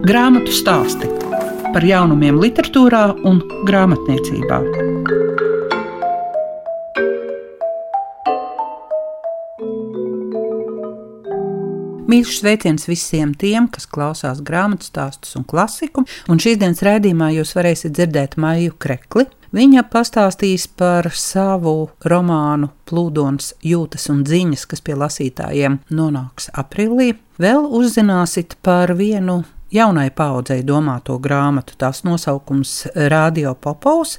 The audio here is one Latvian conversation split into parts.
Grāmatu stāsti par jaunumiem, literatūrā un grāmatniecībā. Mīļš sveiciens visiem tiem, kas klausās grāmatu stāstus un klasiku. Un šīs dienas raidījumā jūs varēsiet dzirdēt Maiju Krekli. Viņa pastāstīs par savu romānu Plūdons, jūtas un ziņas, kas pie lasītājiem nonāks aprīlī. Vēl uzzināsiet par vienu jaunai paudzei domāto grāmatu. Tās nosaukums Radio Popovs.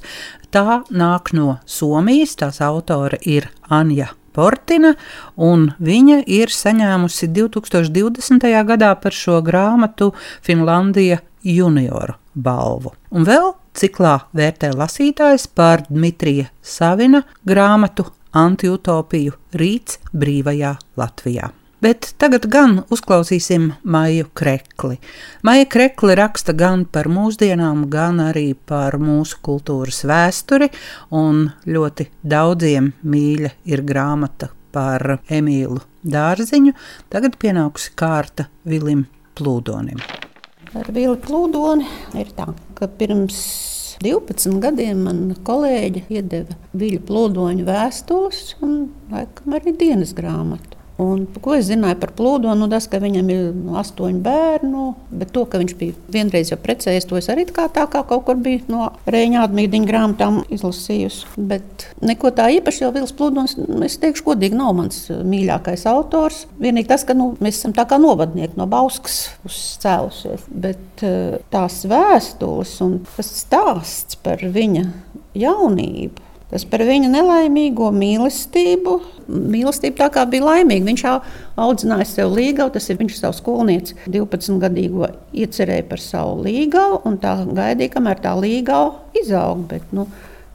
Tā nāk no Somijas, tās autore ir Anja Portina, un viņa ir saņēmusi 2020. gadā par šo grāmatu Finlandija junioru balvu. Un vēl ciklā vērtē lasītājs par Dmitrija Savina grāmatu Antiutopiju Rīts brīvajā Latvijā. Bet tagad gan uzklausīsim Maiju Krekli. Maija Krekli raksta gan par mūsdienām, gan arī par mūsu kultūras vēsturi, un ļoti daudziem mīļa ir grāmata par Emīlu Dārziņu. Tagad pienākusi kārta Vilim Plūdonim. Ar Vili Plūdoni ir tā, ka pirms 12 gadiem man kolēģi iedeva Viļu plūdoņu vēstules un laikam arī dienas grāmatu. Un, ko es zināju par plūdu? Nu, tas, ka viņam ir astoņi bērni, bet to, ka viņš bija vienreiz jau precējies, to es arī kā tā kā kaut kur biju no Rēņa atmīdiņa grāmatām izlasījusi. Bet neko tā īpaši jau Vils Plūdons, es teikšu, godīgi nav mans mīļākais autors. Vienīgi tas, ka nu, mēs esam tā kā novadnieki no Bauskas uzcēlušies. Bet eh, tās vēstules un tas stāsts par viņa jaunību Tas par viņa nelaimīgo mīlestību. Mīlestība tā kā bija laimīga. Viņš audzināja sev līgavu, tas ir viņš savu skolnieci 12 gadīgo iecerēja par savu līgavu un tā gaidīja, kamēr tā līgava izaug. Bet, nu,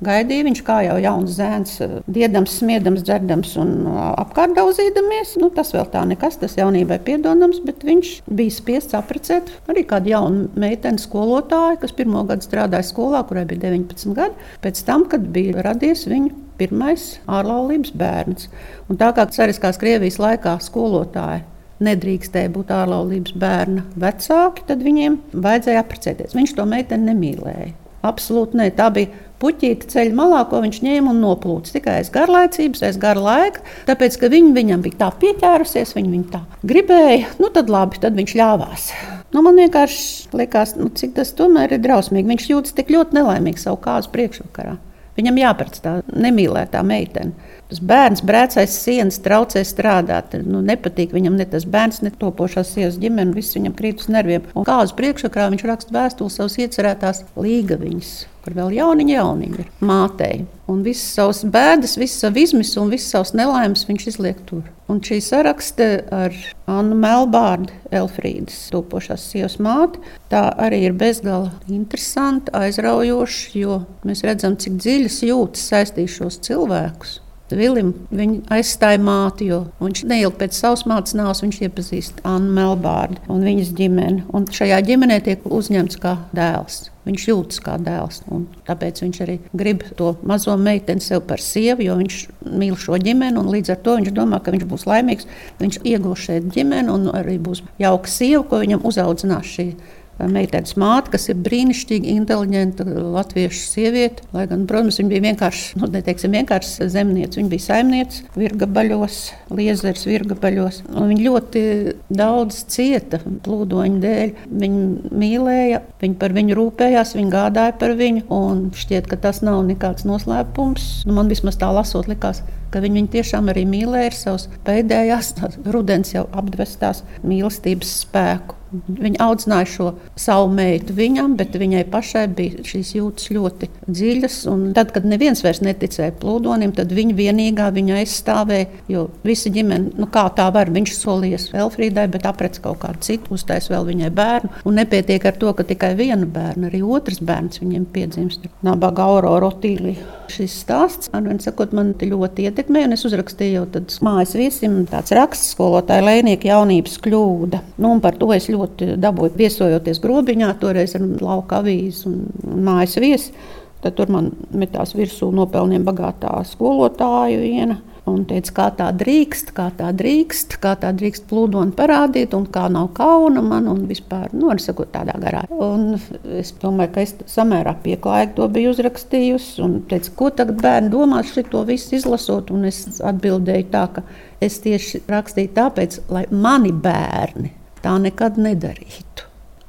Gaidīja viņš kā jau jauns zēns, diedams, smiedams, dzerdams un apkārt daudzīdamies. Nu, tas vēl tā nekas, tas jaunībai piedodams, bet viņš bija spiests apprecēt arī kādu jaunu meiteni skolotāju, kas pirmo gadu strādāja skolā, kurai bija 19 gadi, pēc tam, kad bija radies viņa pirmais ārlaulības bērns. Un tā kā cariskās Krievijas laikā skolotāji nedrīkstēja būt ārlaulības bērna vecāki, tad viņiem vajadzēja apprecēties. Viņš to meiteni nemīlēja. Absolūti nē, tā bija puķīte ceļa malā, ko viņš ņēma un noplūca. Tikai aiz garlaicības, aiz gara laika, tāpēc ka viņa viņam bija tā pieķērusies, viņa viņu tā gribēja. Nu, tad labi, tad viņš ļāvās. Nu, man vienkārši liekas, nu, cik tas tomēr ir drausmīgi. Viņš jūtas tik ļoti nelaimīgs savu kāzu priekšvakarā. Viņam jāpēc tā nemīlētā meitene. Tas bērns brēcais sienas, traucē strādāt. Nu, nepatīk viņam ne tas bērns, ne topošās sievas ģimene. Viss viņam krīt uz nerviem. Un kā uz priekšsakrā viņš raksta vēstuli savas iecerētās līgaviņas kur vēl jauniņa, jauniņa ir mātei. Un visas savas bēdas, visas savas izmisas un visas savas nelaimes viņš izliek tur. Un šī sarakste ar Annu Melbārdu, Elfrīdas topošās sievas māti, tā arī ir bezgala interesanti, aizraujoši, jo mēs redzam, cik dziļas jūtas saistīšos cilvēkus. Vilim viņa aizstāja māti, jo viņš neilgi pēc savas mātes nāves viņš iepazīst Annu Melbārdu un viņas ģimeni. Un šajā ģimenē tiek uzņemts kā dēls. Viņš jūtas kā dēls. Tāpēc viņš arī grib to mazo meiteni sev par sievu, jo viņš mīl šo ģimeni. Līdz ar to viņš domā, ka viņš būs laimīgs. Viņš iegūs šeit ģimeni un arī būs jauka sieva, ko viņam uzaudzinās šī meitenes māte, kas ir brīnišķīgi inteliģenta latviešu sieviete. Lai gan, protams, viņa bija vienkārši, nu, neteiksim, vienkārši zemniece. Viņa bija saimniece virgabaļos, liezers virgabaļos. Viņa ļoti daudz cieta plūdoņa dēļ. Viņa mīlēja, viņa par viņu rūpējās, viņa gādāja par viņu. Un šķiet, ka tas nav nekāds noslēpums. Nu, man vismaz tā lasot, likās, ka viņi viņu tiešām arī mīlēja ar savas pēdējās, rudens jau apdvestās mīlestības spēku. Viņa audzināja šo savu meitu viņam, bet viņai pašai bija šīs jūtas ļoti dziļas. Tad, kad neviens vairs neticēja plūdonim, tad viņa vienīgā viņa aizstāvēja. Jo visa ģimene, nu kā tā var, viņš solījies Elfrīdai, bet aprec kaut kādu citu, uztais vēl viņai bērnu. Un nepietiek ar to, ka tikai viena bērna, arī otrs bērns viņiem piedzimst. Nabaga Aurora Otīlija. Šis stāsts, man, sakot, man ļoti ietekmēja, un es uzrakstīju jau mājas viesim tāds raksts skolotāja Lēnieka jaunības kļūda. Nu, par to es ļoti dabūju viesojoties grobiņā, toreiz ar lauka avīzi un mājas viesi. Tad tur man metās virsū nopelniem bagātā skolotāja viena. Un teica, kā tā drīkst, kā tā drīkst, kā tā drīkst plūdoni parādīt, un kā nav kauna man, un vispār, nu, arī sakot, tādā garā. Un es domāju, ka es samērā pieklājīgi to biju uzrakstījusi, un teica, ko tagad bērni domās šito visu izlasot, un es atbildēju tā, ka es tieši rakstīju tāpēc, lai mani bērni tā nekad nedarītu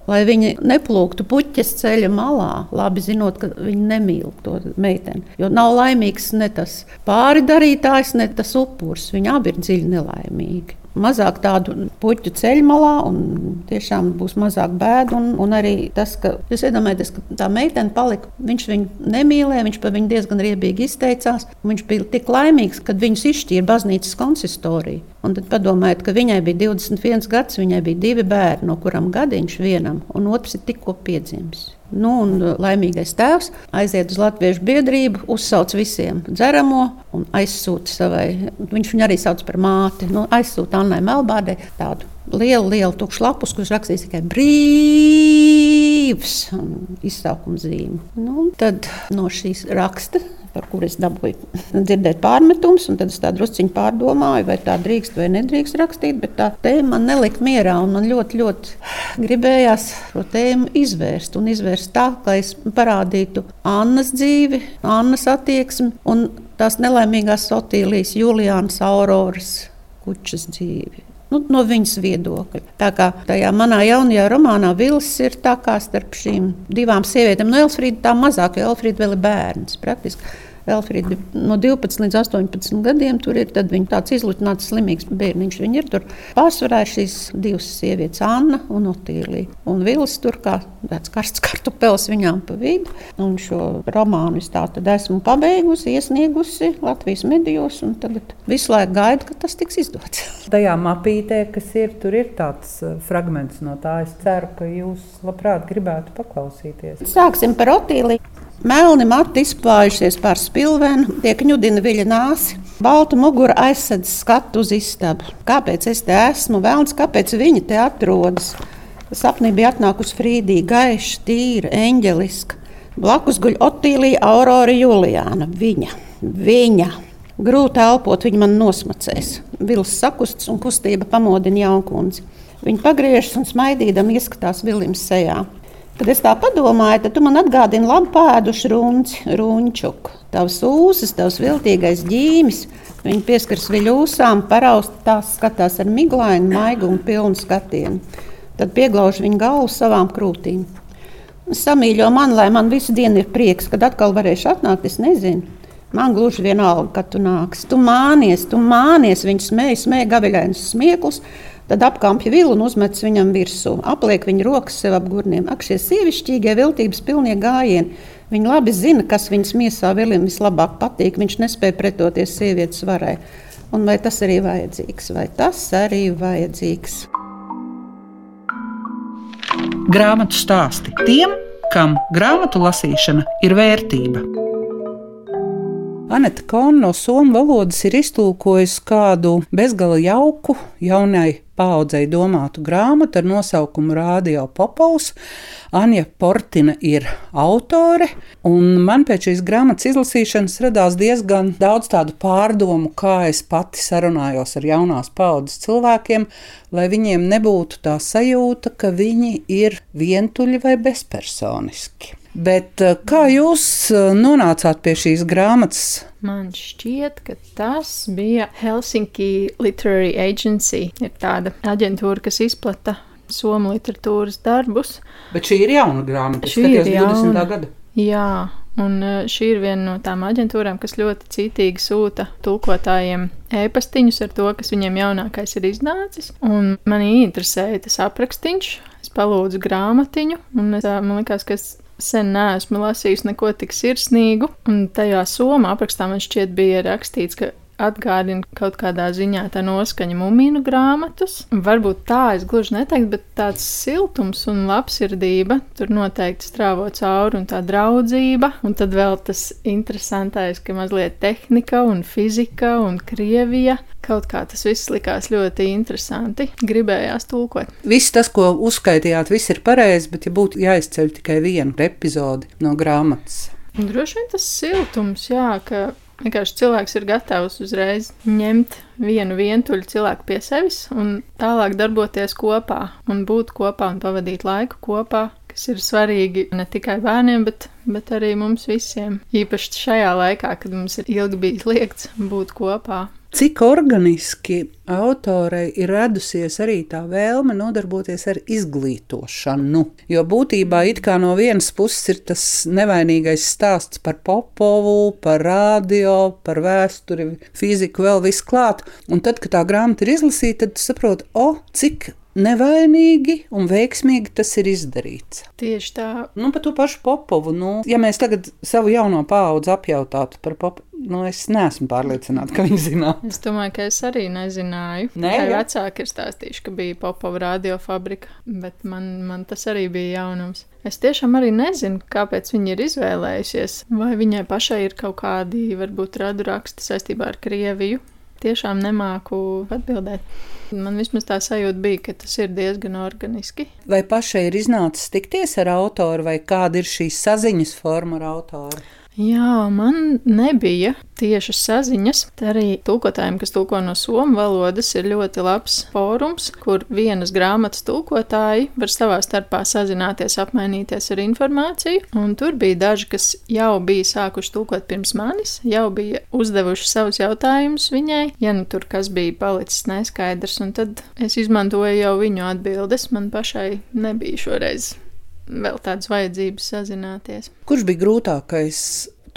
lai viņi neplūktu puķes ceļa malā, labi zinot, ka viņi nemīl to meiteni. Jo nav laimīgs ne tas pāri darītājs, ne tas upuris. Viņi abi ir dziļi nelaimīgi mazāk tādu puķu ceļmalā, un tiešām būs mazāk bēdu. Un, un arī tas, ka jūs iedomājaties, ka tā meitene palika, viņš viņu nemīlēja, viņš par viņu diezgan riebīgi izteicās. Viņš bija tik laimīgs, kad viņus izšķīra baznīcas konsistorija. Un tad padomājiet, ka viņai bija 21 gads, viņai bija divi bērni, no kuriem gadiņš vienam, un otrs ir tikko piedzimis. Nu, un uh, laimīgais tēvs aiziet uz Latviešu biedrību, uzsauc visiem dzeramo un aizsūta savai. Viņš viņu arī sauc par māti. Nu, aizsūta Annai Melbārdei tādu lielu, lielu tukšu lapus, kurš rakstīs tikai brīvs izsaukuma zīmi. Nu, tad no šīs raksta par kuru es dabūju dzirdēt pārmetumus. Tad es tā druskuļi pārdomāju, vai tā drīkst vai nedrīkst rakstīt. Bet tā tēma man nelika mierā. Man ļoti, ļoti gribējās šo tēmu izvērst. Un izvērst tā, lai es parādītu Annas dzīvi, Annas attieksmi un tās nelaimīgās Sotīlijas, Juliānas, Auroras kučas dzīvi. Nu, no viņas viedokļa. Tā kā tajā manā jaunajā romānā Vils ir tā kā starp šīm divām sievietēm. No nu, Elfrīda tā mazāk, jo Elfrīda vēl ir bērns praktiski. Elfrīda no 12 līdz 18 gadiem. Tur ir tāds izlutināts, slimīgs bērniņš. Viņa ir tur pārsvarā šīs divas sievietes, Anna un Otīlija. Un Vils tur kā tāds karsts kartupēlis viņām pa vidu. Un šo romānu es tātad esmu pabeigusi, iesniegusi Latvijas medijos. Tad visu laiku gaidu, ka tas tiks izdots. Tajā mapītē, kas ir, tur ir tāds uh, fragments no tā. Es ceru, ka jūs labprāt gribētu paklausīties. Sāksim par Otīliju. Melni mati izplājušies pār spilvenu, tiek ņudina viļa nāsi. Balta mugura aizsedz skatu uz istabu. Kāpēc es te esmu? Vēlams, kāpēc viņi te atrodas? Sapnī bija atnākusi Frīdija, gaiša, tīra, eņģeliska. Blakus guļ Otīlija, Aurora, Juliāna. Viņa, viņa. Grūti elpot, viņa man nosmacēs. Vils sakusts un kustība pamodina jaunkundzi. Viņa pagriežas un smaidīdama ieskatās Vilim sejā. Kad es tā padomāju, tad tu man atgādini labu pēdušu runčuku. Tavs ūsas, tavs viltīgais ģīmis. Viņa pieskaras viņa ūsām, parausta tās skatās ar miglainu, maigu un pilnu skatienu. Tad pieglauž viņa galvu savām krūtīm. Samīļo man, lai man visu dienu ir prieks, kad atkal varēšu atnākt, es nezinu. Man gluži vienalga, kad tu nāksi. Tu mānies, tu mānies, viņš smēja, smēja gaviļains smieklus. Tad apkampja vilu un uzmetas viņam virsū. Apliek viņa rokas sev ap gurniem. Ak, šie sievišķīgie, viltības pilnie gājieni. Viņi labi zina, kas viņas miesā Vilim vislabāk patīk. Viņš nespēja pretoties sievietes varai. Un vai tas arī vajadzīgs? Vai tas arī vajadzīgs? Grāmatu stāsti tiem, kam grāmatu lasīšana ir vērtība. Anita Kona no somu valodas ir iztulkojusi kādu bezgala jauku jaunai paudzei domātu grāmatu ar nosaukumu Radio Popovs. Anja Portina ir autore, un man pēc šīs grāmatas izlasīšanas radās diezgan daudz tādu pārdomu, kā es pati sarunājos ar jaunās paudzes cilvēkiem, lai viņiem nebūtu tā sajūta, ka viņi ir vientuļi vai bezpersoniski. Bet eh, kā jūs eh, nonācāt pie šīs grāmatas? Man šķiet, ka tas bija Helsinki Literary Agency. Ir tāda aģentūra, kas izplata somu literatūras darbus. Bet šī ir jauna grāmata. Šī ir 20. gada. Jā, un eh, šī ir viena no tām aģentūrām, kas ļoti cītīgi sūta tulkotājiem e-pastiņus ar to, kas viņiem jaunākais ir iznācis. Un manī interesēja tas aprakstīns. Es palūdzu grāmatiņu, un es, man liekas, ka es sen neesmu lasījis neko tik sirsnīgu. Un tajā somā aprakstā man šķiet bija rakstīts, ka atgādina kaut kādā ziņā tā noskaņa mumiju grāmatas. Varbūt tā es gluži neteiktu, bet tāds siltums un labsirdība tur noteikti strāvo cauri un tā draudzība. Un tad vēl tas interesantais, ka mazliet tehnika un fizika un krievija. Kaut kā tas viss likās ļoti interesanti. Gribējās tulkot. Viss tas, ko uzskaitījāt, viss ir pareizi, bet ja būtu jāizceļ tikai viena epizode no grāmatas, Droši vien tas siltums, jā, ka vienkārši cilvēks ir gatavs uzreiz ņemt vienu vientuļu cilvēku pie sevis un tālāk darboties kopā un būt kopā un pavadīt laiku kopā kas ir svarīgi ne tikai bērniem, bet, bet arī mums visiem. Īpaši šajā laikā, kad mums ir ilgi bijis liekts būt kopā. Cik organiski autorei ir radusies arī tā vēlme nodarboties ar izglītošanu? Jo būtībā no vienas puses ir tas nevainīgais stāsts par Popovu, par radio, par vēsturi, fiziku, vēl viss klāt. Un tad, kad tā grāmata ir izlasīta, tad saproti, o, cik nevainīgi un veiksmīgi tas ir izdarīts. Tieši tā. Nu, par to pašu Popovu. Nu, ja mēs tagad savu jauno paudzi apjautātu par Popovu, nu, es neesmu pārliecināta, ka viņi zinātu. Es domāju, ka es arī nezināju. Nē, Tikai vecāki ir stāstījuši, ka bija Popova radiofabrika, bet man, man tas arī bija jaunums. Es tiešām arī nezinu, kāpēc viņi ir izvēlējušies. Vai viņai pašai ir kaut kādi, varbūt, radu raksti saistībā ar Krieviju. Tiešām nemāku atbildēt. Man vismaz tā sajūta bija, ka tas ir diezgan organiski. Vai pašai ir iznācis tikties ar autoru, vai kāda ir šī saziņas forma ar autoru? Jā, man nebija tieši saziņas. Arī tulkotājiem, kas tulko no somu valodas, ir ļoti labs fórums, kur vienas grāmatas tulkotāji var savā starpā sazināties, apmainīties ar informāciju. Un tur bija daži, kas jau bija sākuši tulkot pirms manis, jau bija uzdevuši savus jautājumus viņai, ja nu tur kas bija palicis neskaidrs, un tad es izmantoju jau viņu atbildes. Man pašai nebija šoreiz vēl tādas vajadzības sazināties. Kurš bija grūtākais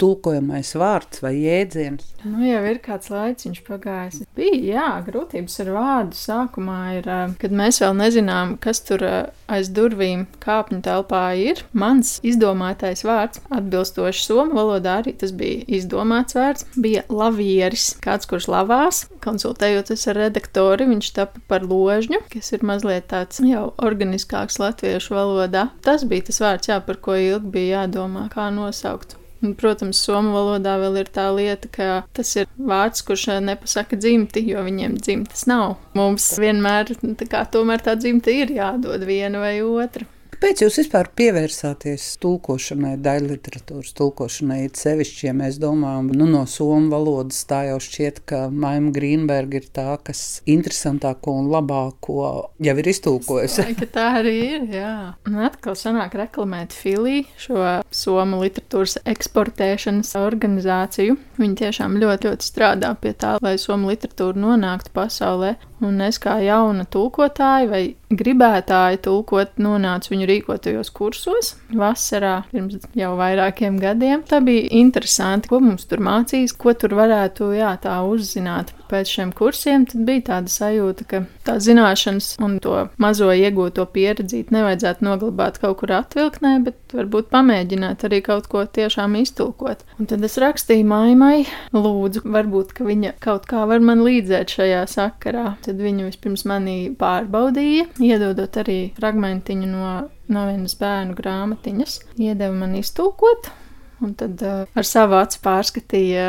tulkojamais vārds vai jēdziens? Nu, jau ir kāds laiks pagājis. Bija, jā, grūtības ar vārdu. Sākumā ir, eh, kad mēs vēl nezinām, kas tur eh, aiz durvīm kāpņu telpā ir. Mans izdomātais vārds, atbilstoši somu valodā, arī tas bija izdomāts vārds, bija lavieris. Kāds, kurš lavās, konsultējoties ar redaktori, viņš tapa par ložņu, kas ir mazliet tāds jau organiskāks latviešu valodā. Tas bija tas vārds, jā, par ko ilgi bija jādomā, kā nosaukt. Protams, somu valodā vēl ir tā lieta, ka tas ir vārds, kurš eh, nepasaka dzimti, jo viņiem dzimtas nav. Mums vienmēr tā, kā, tā dzimta ir jādod viena vai otra. Kāpēc jūs vispār pievērsāties tulkošanai, daļai literatūras tulkošanai? It sevišķi, ja mēs domājam nu, no somu valodas, tā jau šķiet, ka Maima Grīnberga ir tā, kas interesantāko un labāko jau ir iztulkojusi. Ka tā arī ir. Jā. Un atkal sanāk reklamēt Filiju, šo somu literatūras eksportēšanas organizāciju. Viņi tiešām ļoti, ļoti strādā pie tā, lai somu literatūra nonāktu pasaulē. Un es kā jauna tulkotāja vai gribētāja tulkot, nonācu viņu rīkotajos kursos vasarā pirms jau vairākiem gadiem. Tā bija interesanti, ko mums tur mācīs, ko tur varētu jā, tā uzzināt. Pēc šiem kursiem bija tāda sajūta, ka tā zināšanas un to mazo iegūto pieredzi nevajadzētu noglabāt kaut kur atvilknē, bet varbūt pamēģināt arī kaut ko tiešām iztulkot. Un tad es rakstīju maimai, lūdzu, varbūt viņa kaut kā var man līdzēt šajā sakarā. Tad viņa vispirms manī pārbaudīja, iedodot arī fragmentiņu no, no vienas bērnu grāmatiņas, iedeva man iztulkot, un tad uh, ar savu acu pārskatīja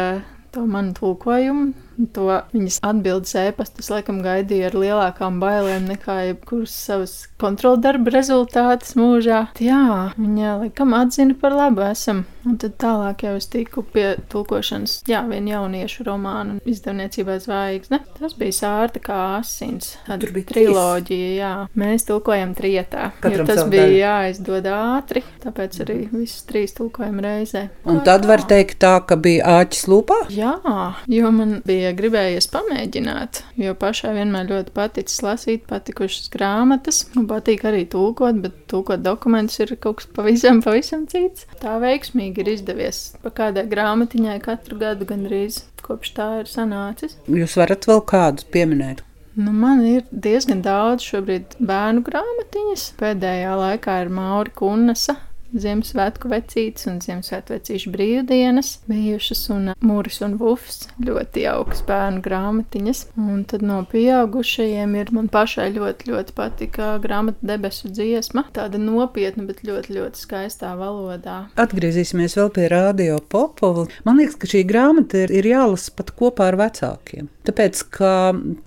to manu tulkojumu. To viņas atbildes ēpastus laikam gaidīja ar lielākām bailēm nekā jebkuras savas kontroldarba rezultātus mūžā. Jā, viņa laikam atzina par labu esam. Un tad tālāk jau es tiku pie tulkošanas, jā, viena jauniešu romānu izdevniecībā zvaigzne. Tas bija sārta kā asins. Tur bija triloģija, jā. Mēs tulkojam trietā. Katram jo tas bija daļu. jāizdod ātri, tāpēc arī visas trīs tulkojam reizē. Un Kā tad var tā? teikt tā, ka bija āķis lūpā. Jā, jo man bija gribējies pamēģināt, jo pašai vienmēr ļoti paticis lasīt, patikušas grāmatas, un patīk arī tulkot, bet tulkot dokumentus ir kaut kas pavisam, pavisam cits. Tā veiksmīgi ir izdevies pa kādai grāmatiņai katru gadu gandrīz kopš tā ir sanācis. Jūs varat vēl kādus pieminēt. Nu, man ir diezgan daudz šobrīd bērnu grāmatiņas. Pēdējā laikā ir Mauri Kunnesa. Ziemassvētku vecītes un Ziemassvētku vecīšu brīvdienas bijušas, un Mūris un Vufs ļoti jaukas bērnu grāmatiņas. Un tad no pieaugušajiem ir man pašai ļoti, ļoti patika grāmata debesu dziesma. Tāda nopietna, bet ļoti, ļoti skaistā valodā. Atgriezīsimies vēl pie radio Popova. Man liekas, ka šī grāmata ir, ir jālasa pat kopā ar vecākiem. Tāpēc, ka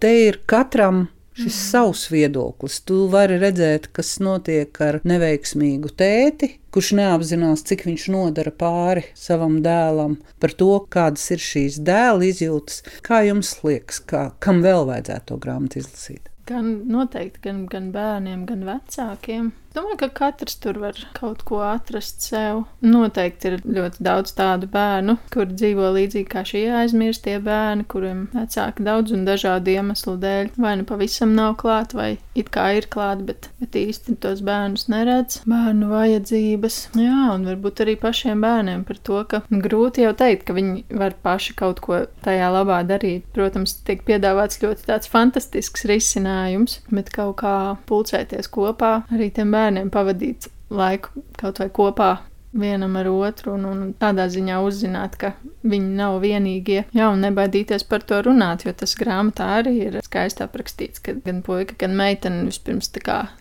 te ir katram šis mm. savs viedoklis. Tu vari redzēt, kas notiek ar neveiksmīgu tēti, kurš neapzinās, cik viņš nodara pāri savam dēlam, par to, kādas ir šīs dēla izjūtas. Kā jums liekas, kā, kam vēl vajadzētu to grāmatu izlasīt? Gan noteikti, gan, gan bērniem, gan vecākiem. Domāju, ka katrs tur var kaut ko atrast sev. Noteikti ir ļoti daudz tādu bērnu, kur dzīvo līdzīgi kā šie aizmirstie bērni, kuriem vecāki daudz un dažādu iemeslu dēļ vai nu pavisam nav klāt, vai it kā ir klāt, bet, bet īsti tos bērnus neredz. Bērnu vajadzības. Jā, un varbūt arī pašiem bērniem par to, ka grūti jau teikt, ka viņi var paši kaut ko tajā labā darīt. Protams, tiek piedāvāts ļoti tāds fantastisks risinājums, bet kaut kā pulcēties kopā arī tiem bērniem bērniem pavadīt laiku kaut vai kopā vienam ar otru, un, un tādā ziņā uzzināt, ka viņi nav vienīgie. Jā, un nebaidīties par to runāt, jo tas grāmatā arī ir skaisti aprakstīts, ka gan puika, gan meitene vispirms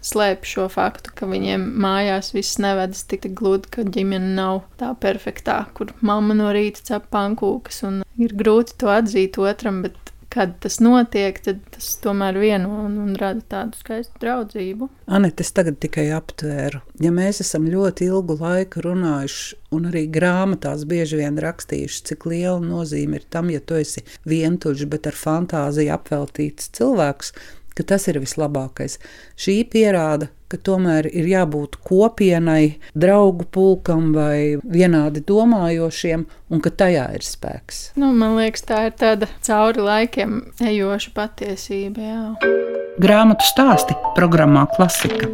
slēp šo faktu, ka viņiem mājās viss nevedas tik gludi, ka ģimene nav tā perfektā, kur mamma no rīta cep pankūkas, un ir grūti to atzīt otram, bet kad tas notiek, tad tas tomēr vieno un, un rada tādu skaistu draudzību. Anita, es tagad tikai aptvēru. Ja mēs esam ļoti ilgu laiku runājuši, un arī grāmatās bieži vien rakstījuši, cik liela nozīme ir tam, ja tu esi vientuļš, bet ar fantāziju apveltīts cilvēks, ka tas ir vislabākais. Šī pierāda, ka tomēr ir jābūt kopienai, draugu pulkam vai vienādi domājošiem, un ka tajā ir spēks. Nu, man liekas, tā ir tāda cauri laikiem ejoša patiesība. Jā. Grāmatu stāsti programmā Klasika.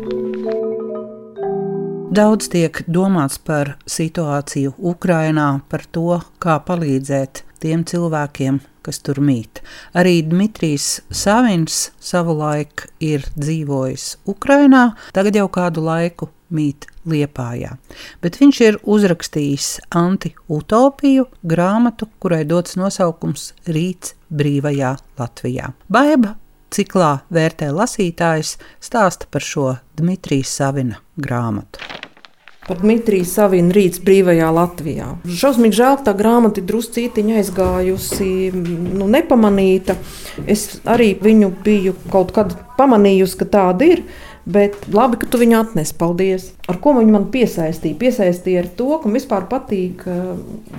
Daudz tiek domāts par situāciju Ukrajinā, par to, kā palīdzēt tiem cilvēkiem, kas tur mīt. Arī Dmitrijs Savins savulaik ir dzīvojis Ukrajinā, tagad jau kādu laiku mīt Liepājā. Bet viņš ir uzrakstījis anti-utopiju grāmatu, kurai dots nosaukums Rīts brīvajā Latvijā. Baiba ciklā vērtē lasītājs stāsta par šo Dmitrija Savina grāmatu par Dmitriju Savinu rīts brīvajā Latvijā. Šausmīgi žēl, ka tā grāmata ir druscītiņa aizgājusi, nu, nepamanīta. Es arī viņu biju kaut kad pamanījusi, ka tāda ir. Bet labi, ka tu viņu atnesi. Paldies. Ar ko viņi man piesaistīja? Piesaistīja ar to, ka man vispār patīk,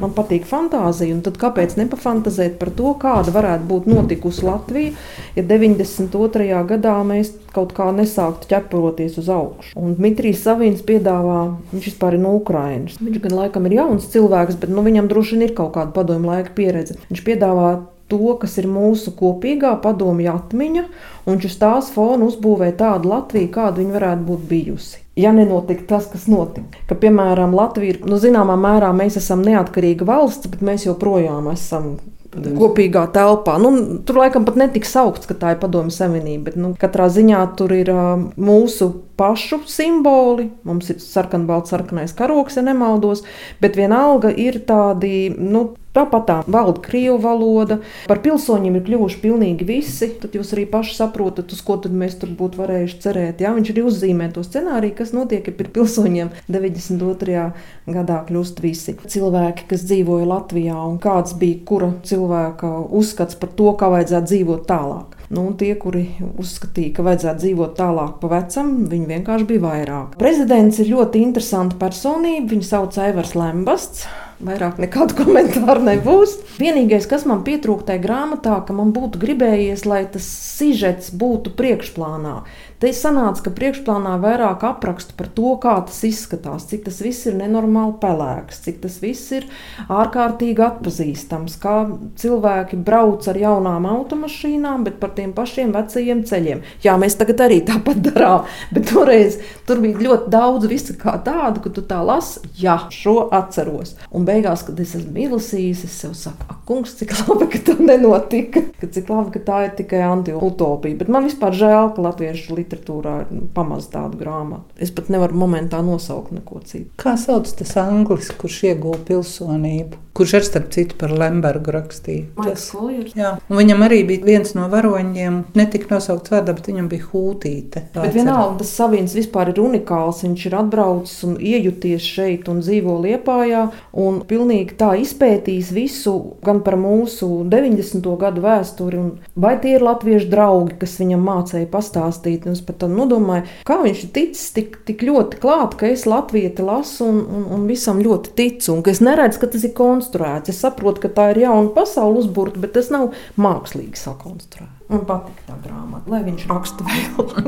man patīk fantāzija. Tad kāpēc nepafantazēt par to, kāda varētu būt notikusi Latvija, ja 92. gadā mēs kaut kā nesāktu ķeproties uz augšu. Un Dmitrijs Savins piedāvā, viņš vispār ir no Ukrainas. Viņš gan laikam ir jauns cilvēks, bet nu, viņam droši vien ir kaut kāda padomju laika pieredze. Viņš piedāvā to, kas ir mūsu kopīgā padomju atmiņa, un uz tās fona uzbūvē tādu Latviju, kāda viņa varētu būt bijusi. Ja nenotika tas, kas notika, ka, piemēram, Latvija ir, nu, zināmā mērā mēs esam neatkarīga valsts, bet mēs joprojām esam kopīgā telpā. Nu, tur laikam pat netika saukts, ka tā ir padomju savienība, bet nu, katrā ziņā tur ir uh, mūsu pašu simboli. Mums ir sarkanbalts, sarkanais karoks, ja nemaldos, bet vienalga ir tādi nu, Tāpat tā valda krievu valoda. Par pilsoņiem ir kļuvuši pilnīgi visi. Tad jūs arī paši saprotat, uz ko mēs tur būtu varējuši cerēt. Jā, viņš arī uzzīmē to scenāriju, kas notiek, ja pie pilsoņiem 92. gadā kļūst visi cilvēki, kas dzīvoja Latvijā un kāds bija kura cilvēka uzskats par to, kā vajadzētu dzīvot tālāk. Nu, tie, kuri uzskatīja, ka vajadzētu dzīvot tālāk pa vecam, viņi vienkārši bija vairāk. Prezidents ir ļoti interesanta personība. Viņu sauc Aivars Lembasts. Vairāk nekādu komentāru nebūs. Vienīgais, kas man pietrūkst tajā grāmatā, ka man būtu gribējies, lai tas sižets būtu priekšplānā. Te sanāca, ka priekšplānā vairāk apraksta par to, kā tas izskatās, cik tas viss ir nenormāli pelēks, cik tas viss ir ārkārtīgi atpazīstams, kā cilvēki brauc ar jaunām automašīnām, bet par tiem pašiem vecajiem ceļiem. Jā, mēs tagad arī tāpat darām, bet toreiz tur bija ļoti daudz visa kā tādu, ka tu tā lasi, jā, šo atceros. Un beigās, kad es esmu izlasījis, es sev saku, ak, kungs, cik labi, ka tā nenotika, ka cik labi, ka tā ir tikai anti-utopija. Bet man vispār žēl, ka latviešu literatūra literatūrā ir pamaz tādu grāmatu. Es pat nevaru momentā nosaukt neko citu. Kā sauc tas anglis, kurš ieguva pilsonību? Kurš ar starp citu par Lembergu rakstīja? Koljers. Jā, un viņam arī bija viens no varoņiem, netika nosaukts vārdā, bet viņam bija hūtīte. Bet vienalga, tas Savins vispār ir unikāls. Viņš ir atbraucis un iejuties šeit un dzīvo Liepājā un pilnīgi tā izpētījis visu gan par mūsu 90. gadu vēsturi, un vai tie ir latviešu draugi, kas viņam mācīja pastāstīt. Un es pat nodomāju, kā viņš ir ticis tik, tik ļoti klāt, ka es latvieti lasu un, un, un visam ļoti ticu, un es neredzu, ka tas ir konstruēts. Es saprotu, ka tā ir jauna pasaule uzbūrta, bet tas nav mākslīgi sakonstruēts. Man patīk tā grāmata, lai viņš raksta vēl.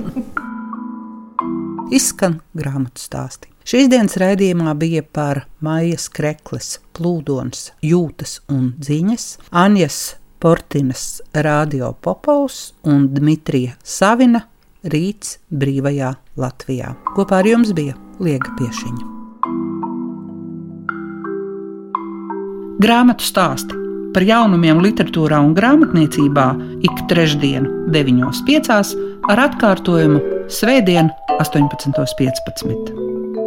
Izskan grāmatu stāstī. Šīs dienas raidījumā bija par Maijas Krekles, plūdons, jūtas un dziņas, Anjas Portinas radio Popovs un Dmitrija Savina rīts brīvajā Latvijā. Kopā ar jums bija Liega Piešiņa. Grāmatu stāsti par jaunumiem literatūrā un grāmatniecībā ik trešdienu, 9.5. ar atkārtojumu Svētdien, 18.15.